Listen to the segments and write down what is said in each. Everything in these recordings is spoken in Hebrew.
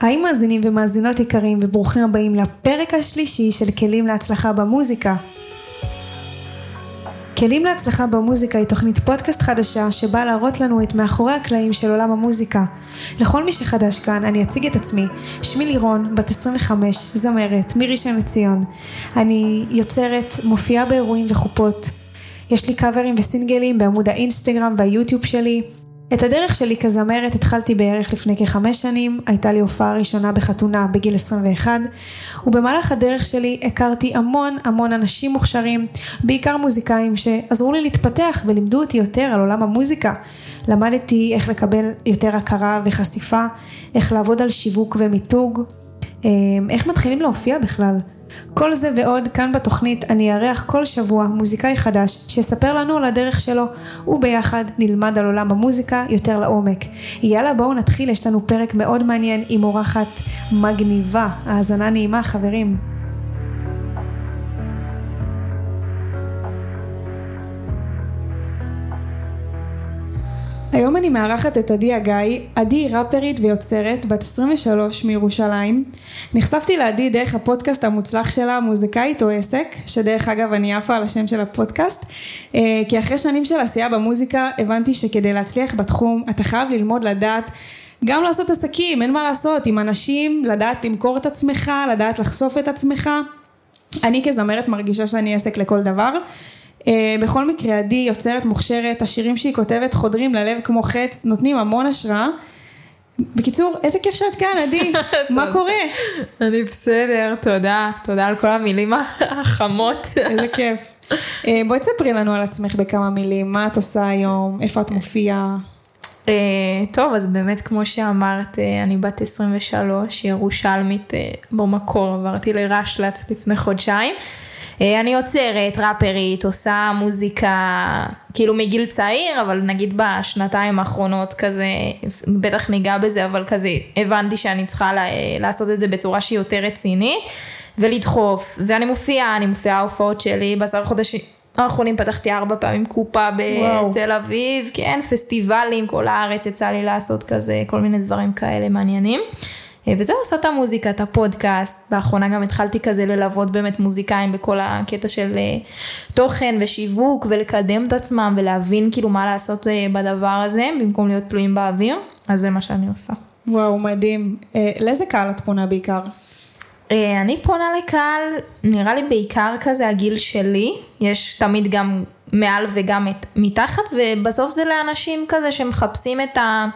היי מאזינים ומאזינות יקרים וברוכים הבאים לפרק השלישי של כלים להצלחה במוזיקה. כלים להצלחה במוזיקה היא תוכנית פודקאסט חדשה שבאה להראות לנו את מאחורי הקלעים של עולם המוזיקה. לכל מי שחדש כאן, אני אציג את עצמי. שמי לירון, בת 25, זמרת, מראשון לציון. אני יוצרת, מופיעה באירועים וחופות. יש לי קאברים וסינגלים בעמוד האינסטגרם והיוטיוב שלי. את הדרך שלי כזמרת התחלתי בערך לפני כחמש שנים, הייתה לי הופעה ראשונה בחתונה בגיל 21, ובמהלך הדרך שלי הכרתי המון המון אנשים מוכשרים, בעיקר מוזיקאים שעזרו לי להתפתח ולימדו אותי יותר על עולם המוזיקה. למדתי איך לקבל יותר הכרה וחשיפה, איך לעבוד על שיווק ומיתוג, איך מתחילים להופיע בכלל. כל זה ועוד כאן בתוכנית אני אארח כל שבוע מוזיקאי חדש שיספר לנו על הדרך שלו וביחד נלמד על עולם המוזיקה יותר לעומק. יאללה בואו נתחיל, יש לנו פרק מאוד מעניין עם אורחת מגניבה. האזנה נעימה חברים. היום אני מארחת את עדי הגיא, עדי היא ראפרית ויוצרת, בת 23 מירושלים. נחשפתי לעדי דרך הפודקאסט המוצלח שלה, מוזיקאית או עסק, שדרך אגב אני עפה על השם של הפודקאסט, אה, כי אחרי שנים של עשייה במוזיקה הבנתי שכדי להצליח בתחום אתה חייב ללמוד לדעת גם לעשות עסקים, אין מה לעשות, עם אנשים, לדעת למכור את עצמך, לדעת לחשוף את עצמך. אני כזמרת מרגישה שאני עסק לכל דבר. Uh, בכל מקרה, עדי יוצרת מוכשרת, השירים שהיא כותבת חודרים ללב כמו חץ, נותנים המון השראה. בקיצור, איזה כיף שאת כאן, עדי, מה קורה? אני בסדר, תודה, תודה על כל המילים החמות. איזה כיף. Uh, בואי תספרי לנו על עצמך בכמה מילים, מה את עושה היום, איפה את מופיעה? Uh, טוב, אז באמת כמו שאמרת, אני בת 23, ירושלמית במקור, עברתי לרשל"צ לפני חודשיים. אה, אני יוצרת, ראפרית, עושה מוזיקה כאילו מגיל צעיר, אבל נגיד בשנתיים האחרונות כזה, בטח ניגע בזה, אבל כזה הבנתי שאני צריכה לעשות את זה בצורה שהיא יותר רצינית ולדחוף. ואני מופיעה, אני מופיעה הופעות שלי בעשרה חודשים. האחרונים פתחתי ארבע פעמים קופה בתל אביב, כן, פסטיבלים, כל הארץ יצא לי לעשות כזה, כל מיני דברים כאלה מעניינים. אה, וזהו, עושה את המוזיקה, את הפודקאסט, לאחרונה גם התחלתי כזה ללוות באמת מוזיקאים בכל הקטע של אה, תוכן ושיווק ולקדם את עצמם ולהבין כאילו מה לעשות אה, בדבר הזה במקום להיות תלויים באוויר, אז זה מה שאני עושה. וואו, מדהים. לאיזה קהל את פונה בעיקר? אני פונה לקהל, נראה לי בעיקר כזה הגיל שלי, יש תמיד גם מעל וגם מתחת, ובסוף זה לאנשים כזה שמחפשים את ה...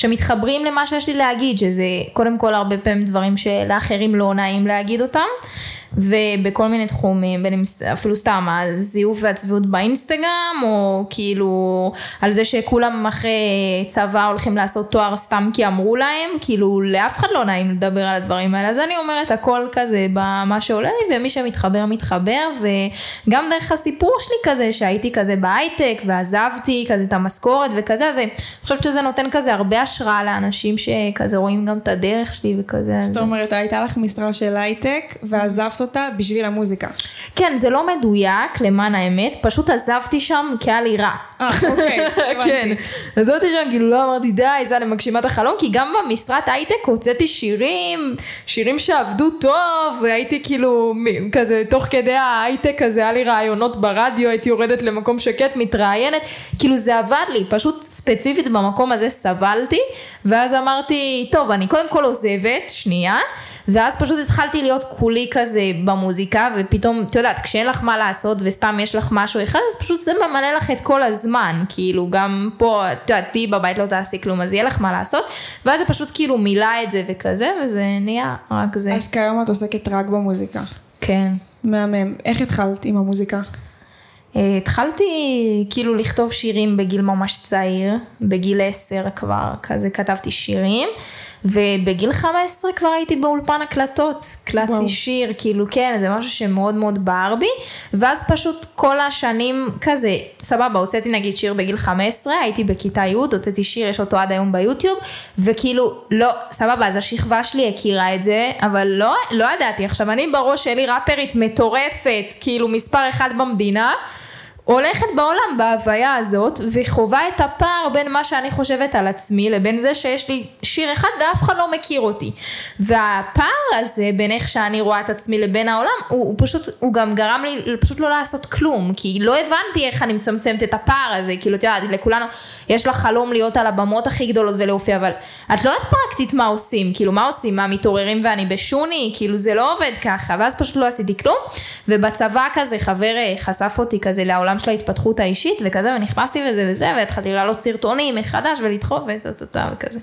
שמתחברים למה שיש לי להגיד, שזה קודם כל הרבה פעמים דברים שלאחרים לא נעים להגיד אותם. ובכל מיני תחומים, בין אם אפילו סתם הזיוף והצביעות באינסטגרם, או כאילו על זה שכולם אחרי צבא הולכים לעשות תואר סתם כי אמרו להם, כאילו לאף אחד לא נעים לדבר על הדברים האלה, אז אני אומרת הכל כזה במה שעולה לי, ומי שמתחבר מתחבר, וגם דרך הסיפור שלי כזה, שהייתי כזה בהייטק, ועזבתי כזה את המשכורת וכזה, אז אני חושבת שזה נותן כזה הרבה השראה לאנשים שכזה רואים גם את הדרך שלי וכזה. זאת אומרת, הייתה לך משרה של הייטק, ועזבת עזבת אותה בשביל המוזיקה. כן, זה לא מדויק למען האמת, פשוט עזבתי שם כי היה לי רע. אה, אוקיי, הבנתי. כן, עזבתי שם, כאילו לא אמרתי די, זה אני מגשימה את החלום, כי גם במשרת הייטק הוצאתי שירים, שירים שעבדו טוב, והייתי כאילו כזה, תוך כדי ההייטק הזה, היה לי רעיונות ברדיו, הייתי יורדת למקום שקט, מתראיינת, כאילו זה עבד לי, פשוט ספציפית במקום הזה סבלתי, ואז אמרתי, טוב, אני קודם כל עוזבת, שנייה, ואז פשוט התחלתי להיות כולי כזה במוזיקה, ופתאום, את יודעת, כשאין לך מה לעשות וסתם יש לך משהו אחד, אז פשוט זה ממלא לך את כל הזמן, כאילו, גם פה, את יודעת, תהיי בבית לא תעשי כלום, אז יהיה לך מה לעשות, ואז זה פשוט כאילו מילא את זה וכזה, וזה נהיה רק זה. אז כיום את עוסקת רק במוזיקה. כן. מהמם. איך התחלת עם המוזיקה? אה, התחלתי כאילו לכתוב שירים בגיל ממש צעיר, בגיל 10 כבר כזה כתבתי שירים, ובגיל 15 כבר הייתי באולפן הקלטות, הקלטתי שיר, כאילו כן, זה משהו שמאוד מאוד בער בי, ואז פשוט כל השנים כזה, סבבה, הוצאתי נגיד שיר בגיל 15, הייתי בכיתה י', הוצאתי שיר, יש אותו עד היום ביוטיוב, וכאילו, לא, סבבה, אז השכבה שלי הכירה את זה, אבל לא, לא ידעתי, עכשיו אני בראש שלי ראפרית מטורפת, כאילו מספר אחד במדינה, הולכת בעולם בהוויה הזאת וחווה את הפער בין מה שאני חושבת על עצמי לבין זה שיש לי שיר אחד ואף אחד לא מכיר אותי. והפער הזה בין איך שאני רואה את עצמי לבין העולם הוא, הוא פשוט, הוא גם גרם לי פשוט לא לעשות כלום כי לא הבנתי איך אני מצמצמת את הפער הזה. כאילו את יודעת לכולנו יש לך חלום להיות על הבמות הכי גדולות ולהופיע אבל את לא יודעת פרקטית מה עושים. כאילו מה עושים? מה מתעוררים ואני בשוני? כאילו זה לא עובד ככה. ואז פשוט לא עשיתי כלום. ובצבא כזה חבר אה, חשף אותי כזה לעולם של ההתפתחות האישית וכזה, ונכנסתי וזה וזה, והתחלתי לעלות סרטונים מחדש ולדחוף וטה וכזה.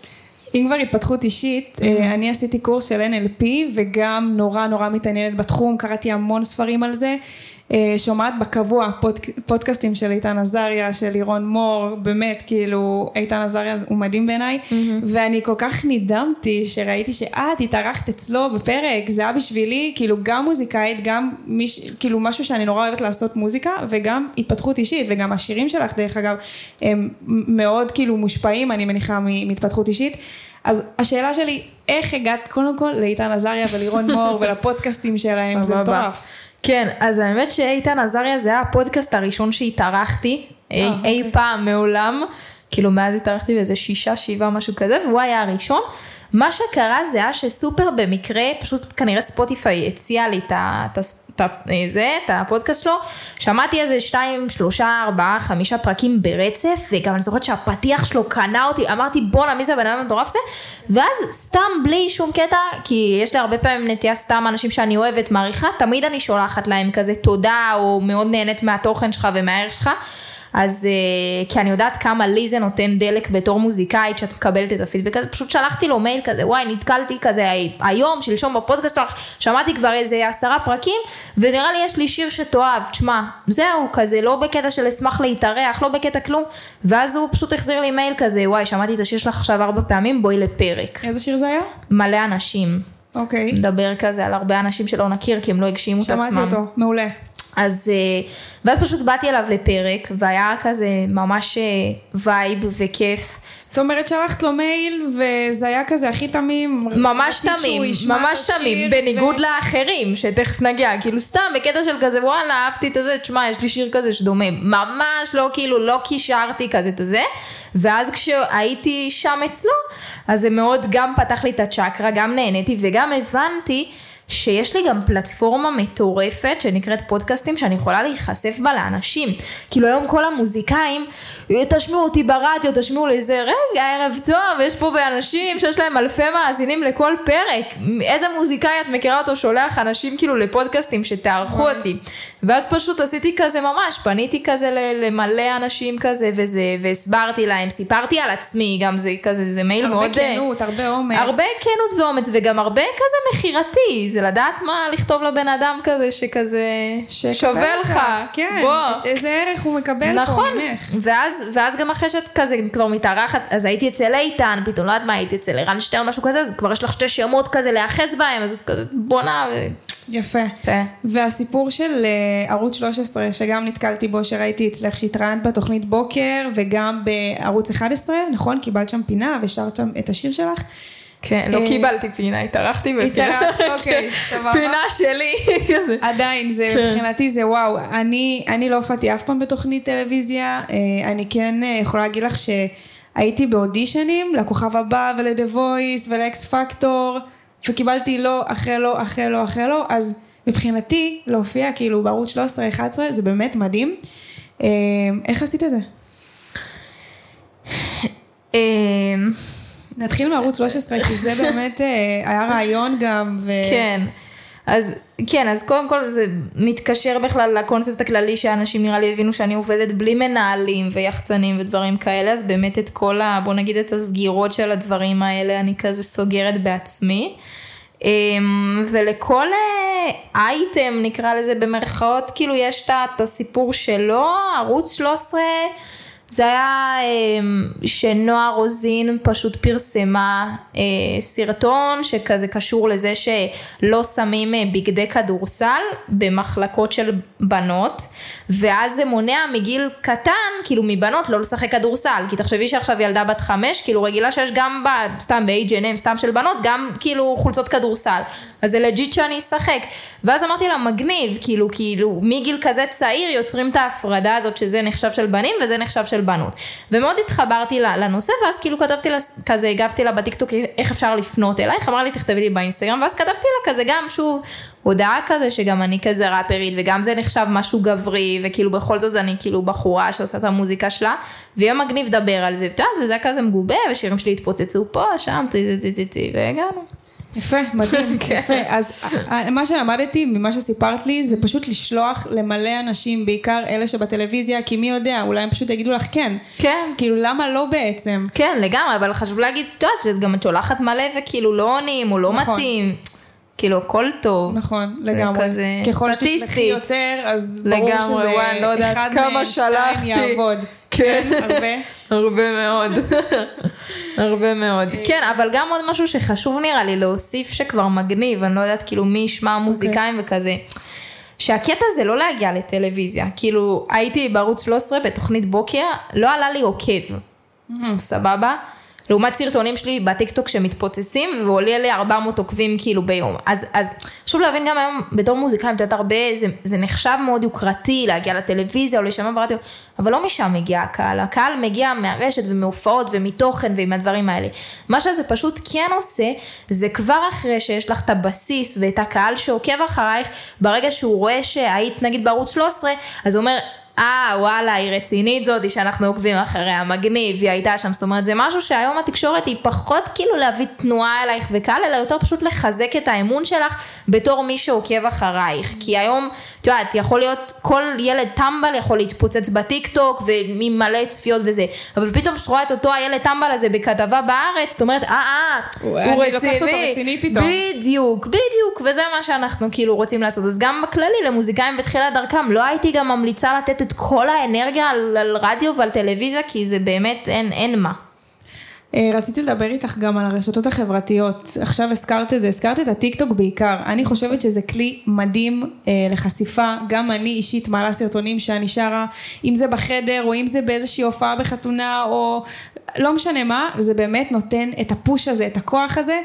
אם כבר התפתחות אישית, mm-hmm. אני עשיתי קורס של NLP וגם נורא נורא מתעניינת בתחום, קראתי המון ספרים על זה. אה, שומעת בקבוע פוד, פודקאסטים של איתן עזריה, של לירון מור, באמת, כאילו, איתן עזריה הוא מדהים בעיניי, mm-hmm. ואני כל כך נדהמתי שראיתי שאת התארחת אצלו בפרק, זה היה בשבילי, כאילו, גם מוזיקאית, גם מיש, כאילו משהו שאני נורא אוהבת לעשות מוזיקה, וגם התפתחות אישית, וגם השירים שלך, דרך אגב, הם מאוד כאילו מושפעים, אני מניחה, מהתפתחות אישית. אז השאלה שלי, איך הגעת קודם כל לאיתן עזריה ולירון מור ולפודקאסטים שלהם, זה מטורף. כן, אז האמת שאיתן עזריה זה היה הפודקאסט הראשון שהתארחתי אי, אה, אי אוקיי. פעם מעולם. כאילו מאז התארחתי באיזה שישה, שבעה, משהו כזה, והוא היה הראשון. מה שקרה זה היה שסופר במקרה, פשוט כנראה ספוטיפיי הציע לי את ה... זה, את הפודקאסט שלו, שמעתי איזה שתיים, שלושה, ארבעה, חמישה פרקים ברצף, וגם אני זוכרת שהפתיח שלו קנה אותי, אמרתי בואנה מי זה הבן אדם המטורף זה, ואז סתם בלי שום קטע, כי יש לי הרבה פעמים נטייה סתם אנשים שאני אוהבת, מעריכה, תמיד אני שולחת להם כזה תודה, או מאוד נהנית מהתוכן שלך ומהערך שלך. אז uh, כי אני יודעת כמה לי זה נותן דלק בתור מוזיקאית שאת מקבלת את הפידבק הזה, פשוט שלחתי לו מייל כזה, וואי, נתקלתי כזה היום, שלשום בפודקאסט שלך, שמעתי כבר איזה עשרה פרקים, ונראה לי יש לי שיר שתאהב, תשמע, זהו, כזה, לא בקטע של אשמח להתארח, לא בקטע כלום, ואז הוא פשוט החזיר לי מייל כזה, וואי, שמעתי את השיר שלך עכשיו ארבע פעמים, בואי לפרק. איזה שיר זה היה? מלא אנשים. אוקיי. Okay. מדבר כזה על הרבה אנשים שלא נכיר, כי הם לא הגשימו את עצמם. שמעתי אותו, מעולה. אז, אה, ואז פשוט באתי אליו לפרק, והיה כזה ממש אה, vibe וכיף. זאת אומרת שלחת לו מייל, וזה היה כזה הכי תמים. ממש תמים, ממש תמים, בניגוד ו... לאחרים, שתכף נגיע, כאילו סתם בקטע של כזה, וואלה, אהבתי את הזה, תשמע, יש לי שיר כזה שדומה. ממש לא, כאילו, לא קישרתי כזה את הזה, ואז כשהייתי שם אצלו, אז זה מאוד גם פתח לי את הצ'קרה, גם נהניתי, וגם הבנתי. שיש לי גם פלטפורמה מטורפת שנקראת פודקאסטים שאני יכולה להיחשף בה לאנשים. כאילו היום כל המוזיקאים, תשמיעו אותי ברדיו, תשמיעו לזה, רגע, ערב טוב, יש פה אנשים שיש להם אלפי מאזינים לכל פרק. איזה מוזיקאי את מכירה אותו שולח אנשים כאילו לפודקאסטים שתערכו אותי. ואז פשוט עשיתי כזה ממש, פניתי כזה למלא אנשים כזה וזה, והסברתי להם, סיפרתי על עצמי, גם זה כזה, זה מייל הרבה מאוד... הרבה כנות, הרבה אומץ. הרבה כנות ואומץ, וגם הרבה כזה מכירתי, זה לדעת מה לכתוב לבן אדם כזה שכזה שווה לך, כן, בוא. איזה ערך הוא מקבל נכון, פה ממך. ואז, ואז גם אחרי שאת כזה כבר מתארחת, אז הייתי אצל איתן, פתאום לא יודעת מה, הייתי אצל ערן שטרן, משהו כזה, אז כבר יש לך שתי שמות כזה להיאחז בהם, אז את כזה בונה. ו... יפה. כן. והסיפור של uh, ערוץ 13, שגם נתקלתי בו, שראיתי אצלך שהתראיינת בתוכנית בוקר, וגם בערוץ 11, נכון? קיבלת שם פינה ושרת שם את השיר שלך. כן, לא אה, קיבלתי פינה, התארחתי בפינה. אוקיי, סבבה. פינה שלי. עדיין, זה כן. מבחינתי זה וואו. אני, אני לא הופעתי אף פעם בתוכנית טלוויזיה, אה, אני כן יכולה להגיד לך שהייתי באודישנים לכוכב הבא ולדה וויס ולאקס פקטור. וקיבלתי לא אחרי לא אחרי לא אחרי לא, אז מבחינתי להופיע כאילו בערוץ 13-11 זה באמת מדהים. אה, איך עשית את זה? אה, נתחיל מערוץ 13 כי זה באמת אה, היה רעיון גם. ו... כן. אז כן, אז קודם כל זה מתקשר בכלל לקונספט הכללי שאנשים נראה לי הבינו שאני עובדת בלי מנהלים ויחצנים ודברים כאלה, אז באמת את כל ה... בוא נגיד את הסגירות של הדברים האלה אני כזה סוגרת בעצמי. אמ, ולכל אייטם נקרא לזה במרכאות, כאילו יש את הסיפור שלו, ערוץ 13 זה היה אמ, שנועה רוזין פשוט פרסמה אה, סרטון שכזה קשור לזה שלא שמים אה, בגדי כדורסל במחלקות של בנות, ואז זה מונע מגיל קטן, כאילו מבנות לא לשחק כדורסל, כי תחשבי שעכשיו ילדה בת חמש, כאילו רגילה שיש גם ב, סתם ב-H&M, סתם של בנות, גם כאילו חולצות כדורסל, אז זה legit שאני אשחק, ואז אמרתי לה מגניב, כאילו, כאילו מגיל כזה צעיר יוצרים את ההפרדה הזאת שזה נחשב של בנים וזה נחשב של בנות. ומאוד התחברתי לנושא, ואז כאילו כתבתי לה, כזה הגבתי לה בטיקטוק איך אפשר לפנות אלייך, אמרה לי תכתבי לי באינסטגרם, ואז כתבתי לה כזה גם שוב הודעה כזה שגם אני כזה ראפרית, וגם זה נחשב משהו גברי, וכאילו בכל זאת אני כאילו בחורה שעושה את המוזיקה שלה, ויהיה מגניב לדבר על זה, וזה היה כזה מגובה, ושירים שלי התפוצצו פה, שם, טי טי טי טי, והגענו. יפה, מדהים, כן. יפה. אז מה שלמדתי ממה שסיפרת לי זה פשוט לשלוח למלא אנשים, בעיקר אלה שבטלוויזיה, כי מי יודע, אולי הם פשוט יגידו לך כן. כן. כאילו למה לא בעצם? כן, לגמרי, אבל חשוב להגיד, את יודעת, שגם את שולחת מלא וכאילו לא עונים או לא נכון. מתאים. כאילו הכל טוב. נכון, לגמרי. כזה ככל שתשלחי יותר, אז ברור לגמרי, שזה וואי, לא אחד מהם שתיים יעבוד. כן, הרבה. הרבה מאוד. הרבה מאוד. כן, אבל גם עוד משהו שחשוב נראה לי להוסיף שכבר מגניב, אני לא יודעת כאילו מי ישמע מוזיקאים אוקיי. וכזה. שהקטע זה לא להגיע לטלוויזיה, כאילו הייתי בערוץ 13 בתוכנית בוקר, לא עלה לי עוקב, סבבה? לעומת סרטונים שלי בטיקטוק שמתפוצצים ועולה לי 400 עוקבים כאילו ביום. אז, אז חשוב להבין גם היום בתור מוזיקאים, את יודעת הרבה, זה, זה נחשב מאוד יוקרתי להגיע לטלוויזיה או להישמע ברדיו, אבל לא משם מגיע הקהל, הקהל מגיע מהרשת ומהופעות ומתוכן ועם הדברים האלה. מה שזה פשוט כן עושה, זה כבר אחרי שיש לך את הבסיס ואת הקהל שעוקב אחרייך, ברגע שהוא רואה שהיית נגיד בערוץ 13, אז הוא אומר, אה וואלה היא רצינית זאתי שאנחנו עוקבים אחריה, מגניב, היא הייתה שם, זאת אומרת זה משהו שהיום התקשורת היא פחות כאילו להביא תנועה אלייך וקהל, אלא יותר פשוט לחזק את האמון שלך בתור מי שעוקב אחרייך, כי היום, את יודעת, יכול להיות כל ילד טמבל יכול להתפוצץ בטיק טוק וממלא צפיות וזה, אבל פתאום כשאת רואה את אותו הילד טמבל הזה בכתבה בארץ, זאת אומרת אה אה, הוא רציני, רציני פתאום. בדיוק, בדיוק, וזה מה שאנחנו כאילו רוצים לעשות, אז גם בכללי למוזיקאים בתחילת דרכם, לא הייתי גם ממליצה לתת את כל האנרגיה על, על רדיו ועל טלוויזיה, כי זה באמת אין, אין מה. אה, רציתי לדבר איתך גם על הרשתות החברתיות, עכשיו הזכרת את זה, הזכרת את הטיקטוק בעיקר, אני חושבת שזה כלי מדהים אה, לחשיפה, גם אני אישית מעלה סרטונים שאני שרה, אם זה בחדר או אם זה באיזושהי הופעה בחתונה או לא משנה מה, זה באמת נותן את הפוש הזה, את הכוח הזה,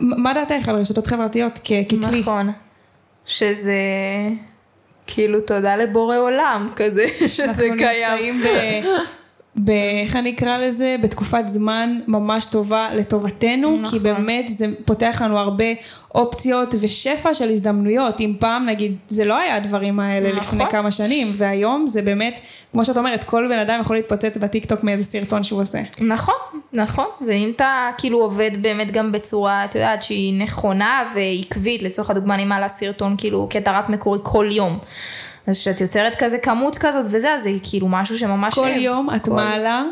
מה דעתך על רשתות חברתיות ככלי? נכון, שזה... כאילו תודה לבורא עולם כזה שזה קיים. אנחנו נמצאים איך אני אקרא לזה? בתקופת זמן ממש טובה לטובתנו, נכון. כי באמת זה פותח לנו הרבה אופציות ושפע של הזדמנויות. אם פעם נגיד זה לא היה הדברים האלה נכון. לפני כמה שנים, והיום זה באמת, כמו שאת אומרת, כל בן אדם יכול להתפוצץ בטיקטוק מאיזה סרטון שהוא עושה. נכון, נכון, ואם אתה כאילו עובד באמת גם בצורה, את יודעת, שהיא נכונה ועקבית, לצורך הדוגמה אני מעלה סרטון כאילו קטע ראפ מקורי כל יום. אז כשאת יוצרת כזה כמות כזאת וזה, אז זה כאילו משהו שממש... כל יום את כל... מעלה?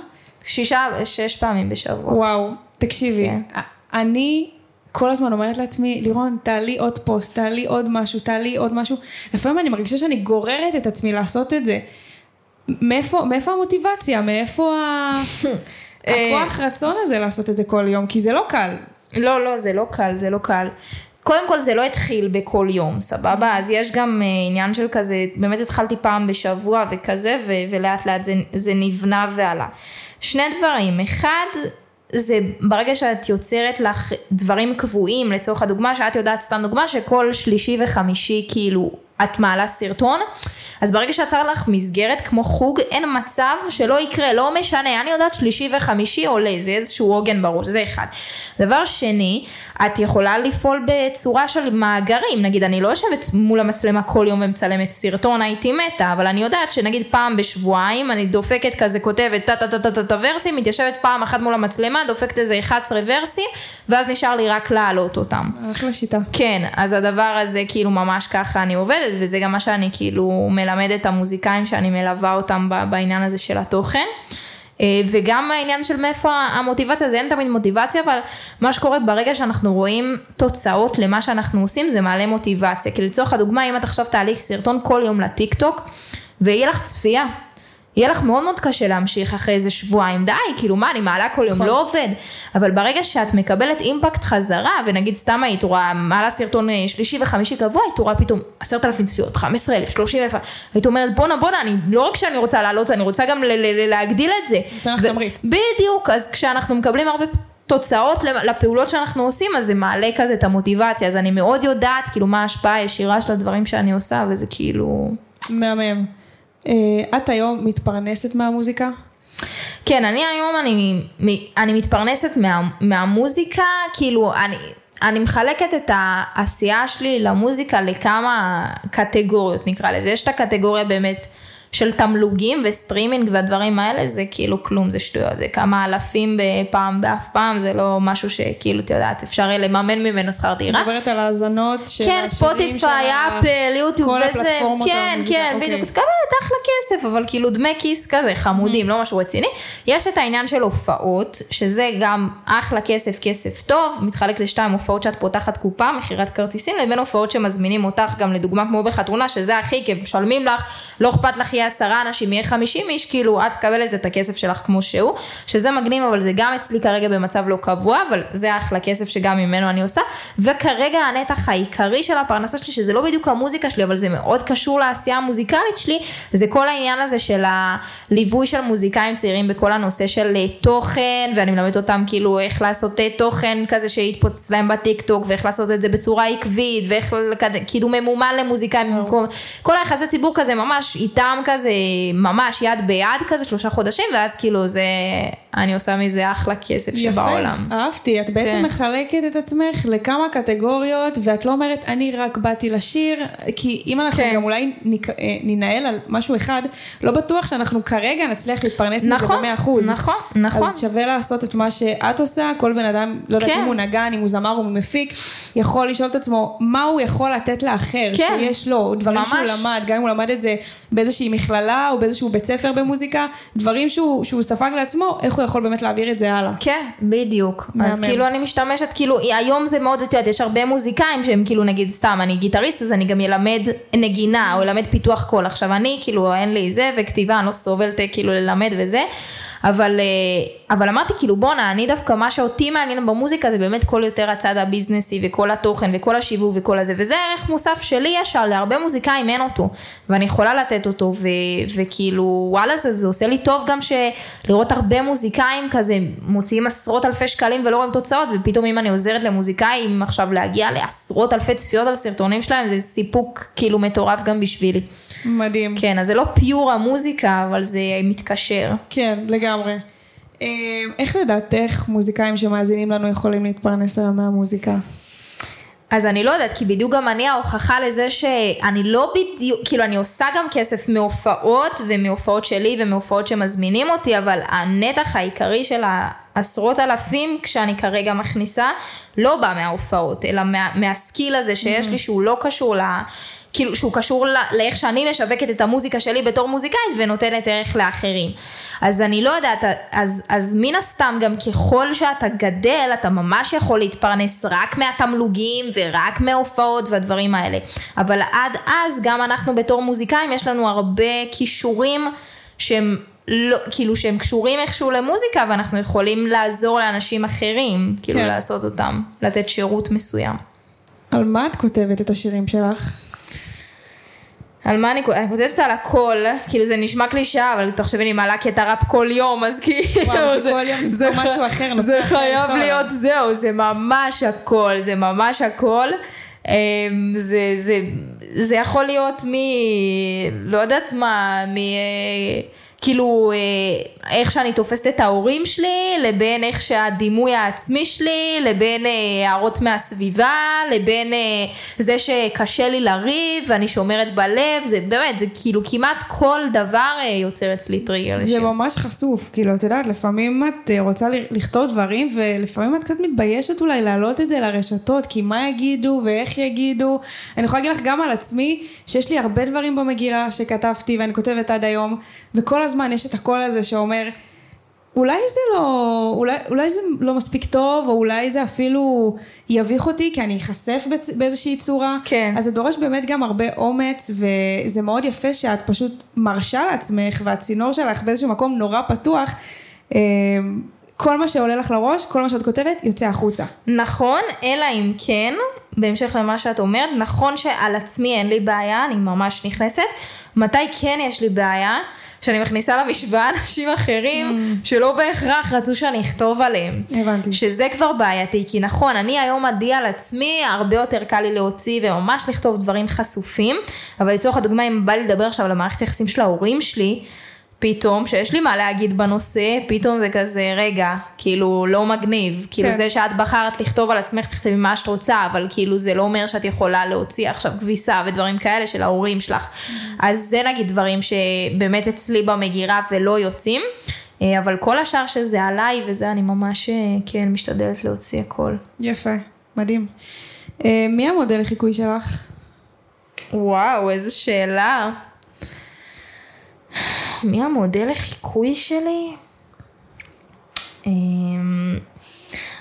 שישה, שש פעמים בשבוע. וואו, תקשיבי, כן. אני כל הזמן אומרת לעצמי, לירון, תעלי עוד פוסט, תעלי עוד משהו, תעלי עוד משהו. לפעמים אני מרגישה שאני גוררת את עצמי לעשות את זה. מאיפה, מאיפה המוטיבציה? מאיפה ה... הכוח רצון הזה לעשות את זה כל יום? כי זה לא קל. לא, לא, זה לא קל, זה לא קל. קודם כל זה לא התחיל בכל יום, סבבה? אז יש גם uh, עניין של כזה, באמת התחלתי פעם בשבוע וכזה, ו- ולאט לאט זה, זה נבנה ועלה. שני דברים, אחד, זה ברגע שאת יוצרת לך דברים קבועים, לצורך הדוגמה, שאת יודעת סתם דוגמה, שכל שלישי וחמישי כאילו את מעלה סרטון, אז ברגע שיצר לך מסגרת כמו חוג, אין מצב שלא יקרה, לא משנה, אני יודעת שלישי וחמישי עולה, זה איזשהו עוגן בראש, זה אחד. דבר שני, את יכולה לפעול בצורה של מאגרים, נגיד אני לא יושבת מול המצלמה כל יום ומצלמת סרטון, הייתי מתה, אבל אני יודעת שנגיד פעם בשבועיים אני דופקת כזה, כותבת טה טה טה טה טה טה ורסים, מתיישבת פעם אחת מול המצלמה, דופקת איזה 11 ורסים, ואז נשאר לי רק להעלות אותם. אחלה שיטה. כן, אז הדבר הזה כאילו ממש ככה אני עובדת, וזה גם מה שאני כאילו מלמדת את המוזיקאים שאני מלווה אותם בעניין הזה של התוכן. אה, וגם העניין של מאיפה המוטיבציה, זה אין תמיד מוטיבציה, אבל מה שקורה ברגע שאנחנו רואים תוצאות למה שאנחנו עושים, זה מעלה מוטיבציה. כי לצורך הדוגמה, אם את עכשיו תהליך סרטון כל יום לטיק טוק, ויהיה לך צפייה, יהיה לך מאוד מאוד קשה להמשיך אחרי איזה שבועיים, די, כאילו מה, אני מעלה כל יום, נכון. לא עובד. אבל ברגע שאת מקבלת אימפקט חזרה, ונגיד סתם היית רואה, מעלה סרטון אה, שלישי וחמישי קבוע, היית רואה פתאום עשרת אלפים צפיות, חמש עשרה אלף, שלושים אלף, היית אומרת בואנה בואנה, אני, לא רק שאני רוצה לעלות, אני רוצה גם להגדיל את זה. נותן לך תמריץ. בדיוק, אז כשאנחנו מקבלים הרבה תוצאות לפעולות שאנחנו עושים, אז זה מעלה כזה את המוטיבציה, אז אני מאוד יודעת כאילו מה ההשפעה הישירה של הדברים שאני עושה, וזה כאילו... מהמם. אה, את היום מתפרנסת מהמוזיקה? כן, אני היום, אני, אני מתפרנסת מה, מהמוזיקה, כאילו, אני, אני מחלקת את העשייה שלי למוזיקה לכמה קטגוריות, נקרא לזה. יש את הקטגוריה באמת של תמלוגים וסטרימינג והדברים האלה, זה כאילו כלום, זה שטויות, זה כמה אלפים בפעם באף פעם, זה לא משהו שכאילו, את יודעת, אפשר לממן ממנו שכר דירה. מדברת על האזנות של כן, ספוטיפיי, אפל, יוטיוב, כל וזה, הפלטפורמות כן, כן, אוקיי. בדיוק, את מקבלת אחלה כסף, אבל כאילו דמי כיס כזה, חמודים, לא משהו רציני. יש את העניין של הופעות, שזה גם אחלה כסף, כסף טוב, מתחלק לשתיים, הופעות שאת פותחת קופה, מכירת כרטיסים, לבין הופעות שמזמינים אותך, גם לדוגמה כמו בחתונה, שזה הכי כיף, משלמים לך, לא אכפת לך יהיה עשרה אנשים, יהיה חמישים איש, כאילו את מקבלת את הכסף שלך כמו שהוא, שזה מגניב, אבל זה גם אצלי כרגע במצב לא קבוע, אבל זה אחלה כסף שגם ממנו אני עושה, וכרגע הנתח העיקרי של הפרנסה שלי, שזה לא בדיוק המוזיקה שלי, אבל זה מאוד קשור לעשייה המוזיקלית שלי, זה כל העניין הזה של הליווי של מוזיקאים צעירים בכל הנושא של אה, תוכן, ואני מלמדת אותם כאילו איך לעשות אה, תוכן כזה שיתפוצץ להם בטיק טוק, ואיך לעשות את זה בצורה עקבית, ואיך לקד- קידום ממומן למוזיקאים, כל היחסי ציבור כזה ממש איתם כזה, ממש יד ביד כזה, שלושה חודשים, ואז כאילו זה, אני עושה מזה אחלה כסף שבעולם. אהבתי, את בעצם כן. מחלקת את עצמך לכמה קטגוריות, ואת לא אומרת, אני רק באתי לשיר, כי אם אנחנו כן. גם אולי נק- אה, ננהל על משהו אחד, לא בטוח שאנחנו כרגע נצליח להתפרנס מזה נכון, במאה אחוז. נכון, נכון. אז שווה לעשות את מה שאת עושה, כל בן אדם, לא יודעת כן. אם הוא נגן, אם הוא זמר או מפיק, יכול לשאול את עצמו, מה הוא יכול לתת לאחר, כן. שיש לו, דברים שהוא ממש. למד, גם אם הוא למד את זה באיזושהי מכללה או באיזשהו בית ספר במוזיקה, דברים שהוא, שהוא ספג לעצמו, איך הוא יכול באמת להעביר את זה הלאה. כן, בדיוק. מהמם. אז כאילו אני משתמשת, כאילו היום זה מאוד, את יודעת, יש הרבה מוזיקאים שהם כאילו נגיד סתם, אני גיטריסט אז אני גם אלמד נגינה או אלמד פיתוח קול. עכשיו אני כאילו אין לי זה וכתיבה, אני לא סובלת כאילו ללמד וזה, אבל, אה, אבל אמרתי כאילו בואנה, אני דווקא מה שאותי מעניין במוזיקה זה באמת כל יותר הצד הביזנסי וכל התוכן וכל השיווק וכל הזה, וזה ערך מוסף שלי ישר, להרבה מוזיקאים אין אותו, ואני יכולה לתת אותו, ו, וכאילו וואלה זה, זה עושה לי טוב גם ש... לראות הרבה מוזיקאים כזה מוציאים עשרות אלפי שקלים ולא רואים תוצאות, ופתאום אם אני עוזרת למוזיקאים עכשיו להגיע לעשרות אלפי צפיות על סרטונים שלהם, זה סיפוק כאילו מטורף גם בשבילי. מדהים. כן, אז זה לא פיור המוזיקה, אבל זה מתקשר. כן, לגמרי. אה, איך לדעתך מוזיקאים שמאזינים לנו יכולים להתפרנס היום מהמוזיקה? אז אני לא יודעת, כי בדיוק גם אני ההוכחה לזה שאני לא בדיוק, כאילו אני עושה גם כסף מהופעות ומהופעות שלי ומהופעות שמזמינים אותי, אבל הנתח העיקרי של העשרות אלפים כשאני כרגע מכניסה, לא בא מההופעות, אלא מה, מהסקיל הזה שיש לי שהוא לא קשור ל... כאילו שהוא קשור ל- לאיך שאני משווקת את המוזיקה שלי בתור מוזיקאית ונותנת ערך לאחרים. אז אני לא יודעת, אז, אז מן הסתם גם ככל שאתה גדל, אתה ממש יכול להתפרנס רק מהתמלוגים ורק מההופעות והדברים האלה. אבל עד אז גם אנחנו בתור מוזיקאים יש לנו הרבה כישורים שהם לא, כאילו שהם קשורים איכשהו למוזיקה ואנחנו יכולים לעזור לאנשים אחרים, כאילו כן. לעשות אותם, לתת שירות מסוים. על מה את כותבת את השירים שלך? על מה אני כותבת? אני כותבת על הכל, כאילו זה נשמע קלישאה, אבל תחשבי, אני מעלה קטע ראפ כל יום, אז כאילו... וואו, זה כל יום למצוא משהו אחר, זה חייב להיות. זהו, זה ממש הכל, זה ממש הכל. אמ, זה, זה, זה יכול להיות מ... לא יודעת מה, מ... אה, כאילו, אה, איך שאני תופסת את ההורים שלי, לבין איך שהדימוי העצמי שלי, לבין אה, הערות מהסביבה, לבין אה, זה שקשה לי לריב ואני שומרת בלב, זה באמת, זה כאילו כמעט כל דבר אה, יוצר אצלי טריגר זה לשיר. ממש חשוף, כאילו, את יודעת, לפעמים את רוצה לכתוב דברים, ולפעמים את קצת מתביישת אולי להעלות את זה לרשתות, כי מה יגידו ואיך יגידו. אני יכולה להגיד לך גם על עצמי, שיש לי הרבה דברים במגירה שכתבתי ואני כותבת עד היום, וכל הזמן יש את הקול הזה שאומר, אולי זה לא, אולי, אולי זה לא מספיק טוב, או אולי זה אפילו יביך אותי, כי אני אחשף בצ- באיזושהי צורה. כן. אז זה דורש באמת גם הרבה אומץ, וזה מאוד יפה שאת פשוט מרשה לעצמך, והצינור שלך באיזשהו מקום נורא פתוח. כל מה שעולה לך לראש, כל מה שאת כותבת, יוצא החוצה. נכון, אלא אם כן, בהמשך למה שאת אומרת, נכון שעל עצמי אין לי בעיה, אני ממש נכנסת. מתי כן יש לי בעיה? שאני מכניסה למשוואה אנשים אחרים שלא בהכרח רצו שאני אכתוב עליהם. הבנתי. שזה כבר בעייתי, כי נכון, אני היום עדי על עצמי, הרבה יותר קל לי להוציא וממש לכתוב דברים חשופים, אבל לצורך הדוגמה, אם בא לי לדבר עכשיו על המערכת היחסים של ההורים שלי, פתאום, שיש לי מה להגיד בנושא, פתאום זה כזה, רגע, כאילו, לא מגניב. כאילו, כן. זה שאת בחרת לכתוב על עצמך, תכתבי מה שאת רוצה, אבל כאילו, זה לא אומר שאת יכולה להוציא עכשיו כביסה ודברים כאלה של ההורים שלך. אז זה נגיד דברים שבאמת אצלי במגירה ולא יוצאים. אה, אבל כל השאר שזה עליי וזה, אני ממש, אה, כן, משתדלת להוציא הכל. יפה, מדהים. אה, מי המודל לחיקוי שלך? וואו, איזו שאלה. מי המודל לחיקוי שלי? אמ,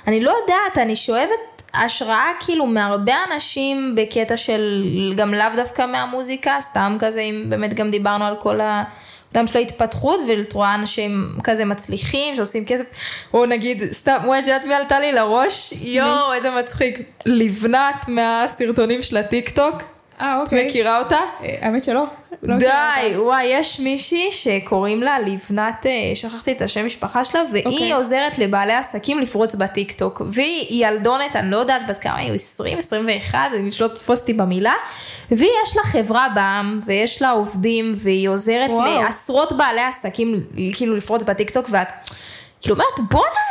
אני לא יודעת, אני שואבת השראה כאילו מהרבה אנשים בקטע של גם לאו דווקא מהמוזיקה, סתם כזה, אם באמת גם דיברנו על כל העולם של ההתפתחות, ואת רואה אנשים כזה מצליחים, שעושים כסף, או נגיד, סתם, וואי, את יודעת מי עלתה לי לראש? יואו, איזה מצחיק. לבנת מהסרטונים של הטיק אה, את אוקיי. מכירה אותה? אה, האמת שלא. לא די, וואי, יש מישהי שקוראים לה לבנת, אה, שכחתי את השם משפחה שלה, והיא אוקיי. עוזרת לבעלי עסקים לפרוץ בטיקטוק. והיא ילדונת, אני לא יודעת בת כמה היא, 20, 21, אני שלא תתפוס אותי במילה. ויש לה חברה בעם, ויש לה עובדים, והיא עוזרת וואו. לעשרות בעלי עסקים, כאילו לפרוץ בטיקטוק, ואת כאילו אומרת, בואנה,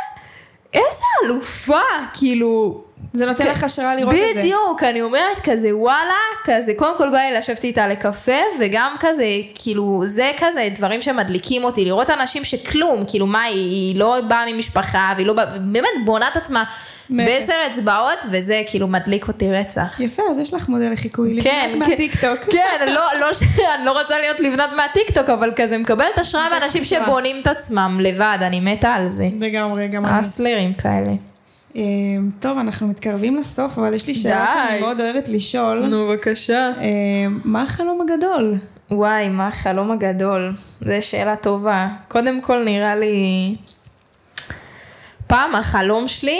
איזה אלופה, כאילו... זה נותן לך השראה לראות את זה. בדיוק, אני אומרת כזה וואלה, כזה קודם כל בא לי לשבת איתה לקפה וגם כזה כאילו זה כזה דברים שמדליקים אותי, לראות אנשים שכלום, כאילו מה היא, היא לא באה ממשפחה והיא לא באה, באמת בונה את עצמה. בעשר אצבעות וזה כאילו מדליק אותי רצח. יפה, אז יש לך מודל לחיקוי. כן, לבנת כן. מהטיקטוק. כן, לא, לא, אני לא רוצה להיות לבנת מהטיקטוק, אבל כזה מקבלת השראה מאנשים. שבונים את עצמם לבד, אני מתה על זה. לגמרי, גם אני. אסלרים כאלה. אה, טוב, אנחנו מתקרבים לסוף, אבל יש לי שאלה די. שאני מאוד אוהבת לשאול. נו, בבקשה. אה, מה החלום הגדול? וואי, מה החלום הגדול? זו שאלה טובה. קודם כל נראה לי... פעם החלום שלי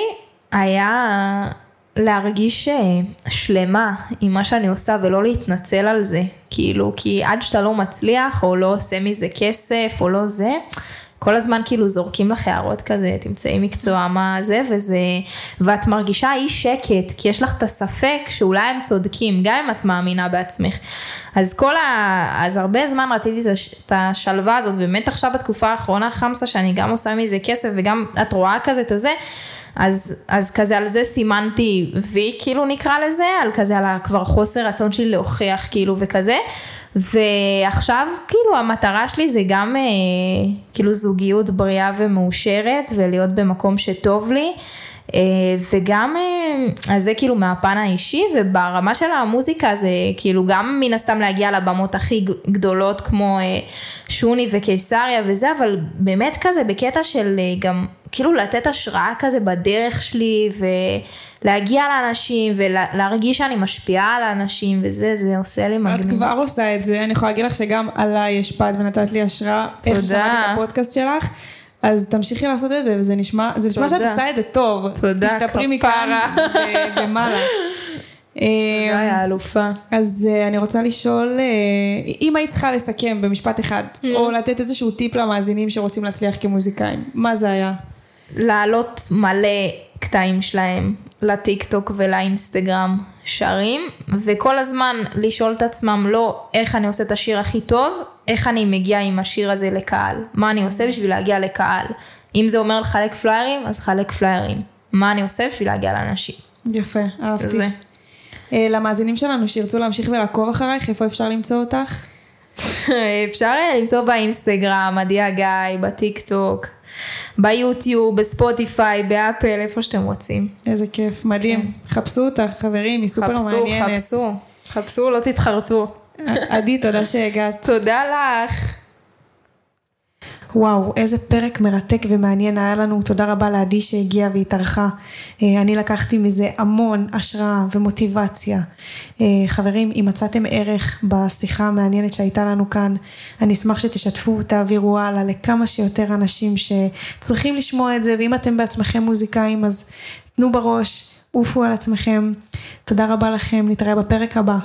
היה להרגיש אה, שלמה עם מה שאני עושה ולא להתנצל על זה. כאילו, כי עד שאתה לא מצליח או לא עושה מזה כסף או לא זה, כל הזמן כאילו זורקים לך הערות כזה, תמצאי מקצוע מה זה וזה, ואת מרגישה אי שקט, כי יש לך את הספק שאולי הם צודקים, גם אם את מאמינה בעצמך. אז כל ה... אז הרבה זמן רציתי את, הש... את השלווה הזאת, באמת עכשיו בתקופה האחרונה חמסה שאני גם עושה מזה כסף וגם את רואה כזה את הזה, אז, אז כזה על זה סימנתי וי כאילו נקרא לזה, על כזה על כבר חוסר רצון שלי להוכיח כאילו וכזה, ועכשיו כאילו המטרה שלי זה גם אה, כאילו זוגיות בריאה ומאושרת ולהיות במקום שטוב לי. אה, וגם, אה, אז זה כאילו מהפן האישי, וברמה של המוזיקה זה כאילו גם מן הסתם להגיע לבמות הכי גדולות כמו אה, שוני וקיסריה וזה, אבל באמת כזה בקטע של גם כאילו לתת השראה כזה בדרך שלי ולהגיע לאנשים ולהרגיש שאני משפיעה על האנשים וזה, זה עושה לי את מגניב. כבר עושה את זה, אני יכולה להגיד לך שגם עליי השפעת ונתת לי השראה. איך תודה. שמעתי את הפודקאסט שלך. אז תמשיכי לעשות את זה, וזה נשמע, זה נשמע שאת. עושה את זה טוב. תודה, תשתפרי מכאן כפרה. ומעלה. תודה, אה, אלופה. אז אה, אני רוצה לשאול, אה, אם היית צריכה לסכם במשפט אחד, Mm. או לתת איזשהו טיפ למאזינים שרוצים להצליח כמוזיקאים, מה זה היה? להעלות מלא קטעים שלהם לטיק טוק ולאינסטגרם שרים, וכל הזמן לשאול את עצמם לא איך אני עושה את השיר הכי טוב, איך אני מגיע עם השיר הזה לקהל, מה אני עושה בשביל להגיע לקהל. אם זה אומר לחלק פליירים, אז חלק פליירים. מה אני עושה בשביל להגיע לאנשים. יפה, אהבתי. זה. אה, למאזינים שלנו שירצו להמשיך ולעקוב אחרייך, איפה אפשר למצוא אותך? אפשר אה, למצוא באינסטגרם, עדי אגאי, בטיק טוק, ביוטיוב, בספוטיפיי, באפל, איפה שאתם רוצים. איזה כיף, מדהים. חפשו אותך, חברים, היא סופר כן. חפשו, מעניינת. חפשו, חפשו, לא תתחרטו. עדי, תודה שהגעת. תודה לך. וואו, איזה פרק מרתק ומעניין היה לנו. תודה רבה לעדי שהגיעה והתארחה. אה, אני לקחתי מזה המון השראה ומוטיבציה. אה, חברים, אם מצאתם ערך בשיחה המעניינת שהייתה לנו כאן, אני אשמח שתשתפו, תעבירו הלאה לכמה שיותר אנשים שצריכים לשמוע את זה, ואם אתם בעצמכם מוזיקאים, אז תנו בראש, עופו על עצמכם. תודה רבה לכם, נתראה בפרק הבא.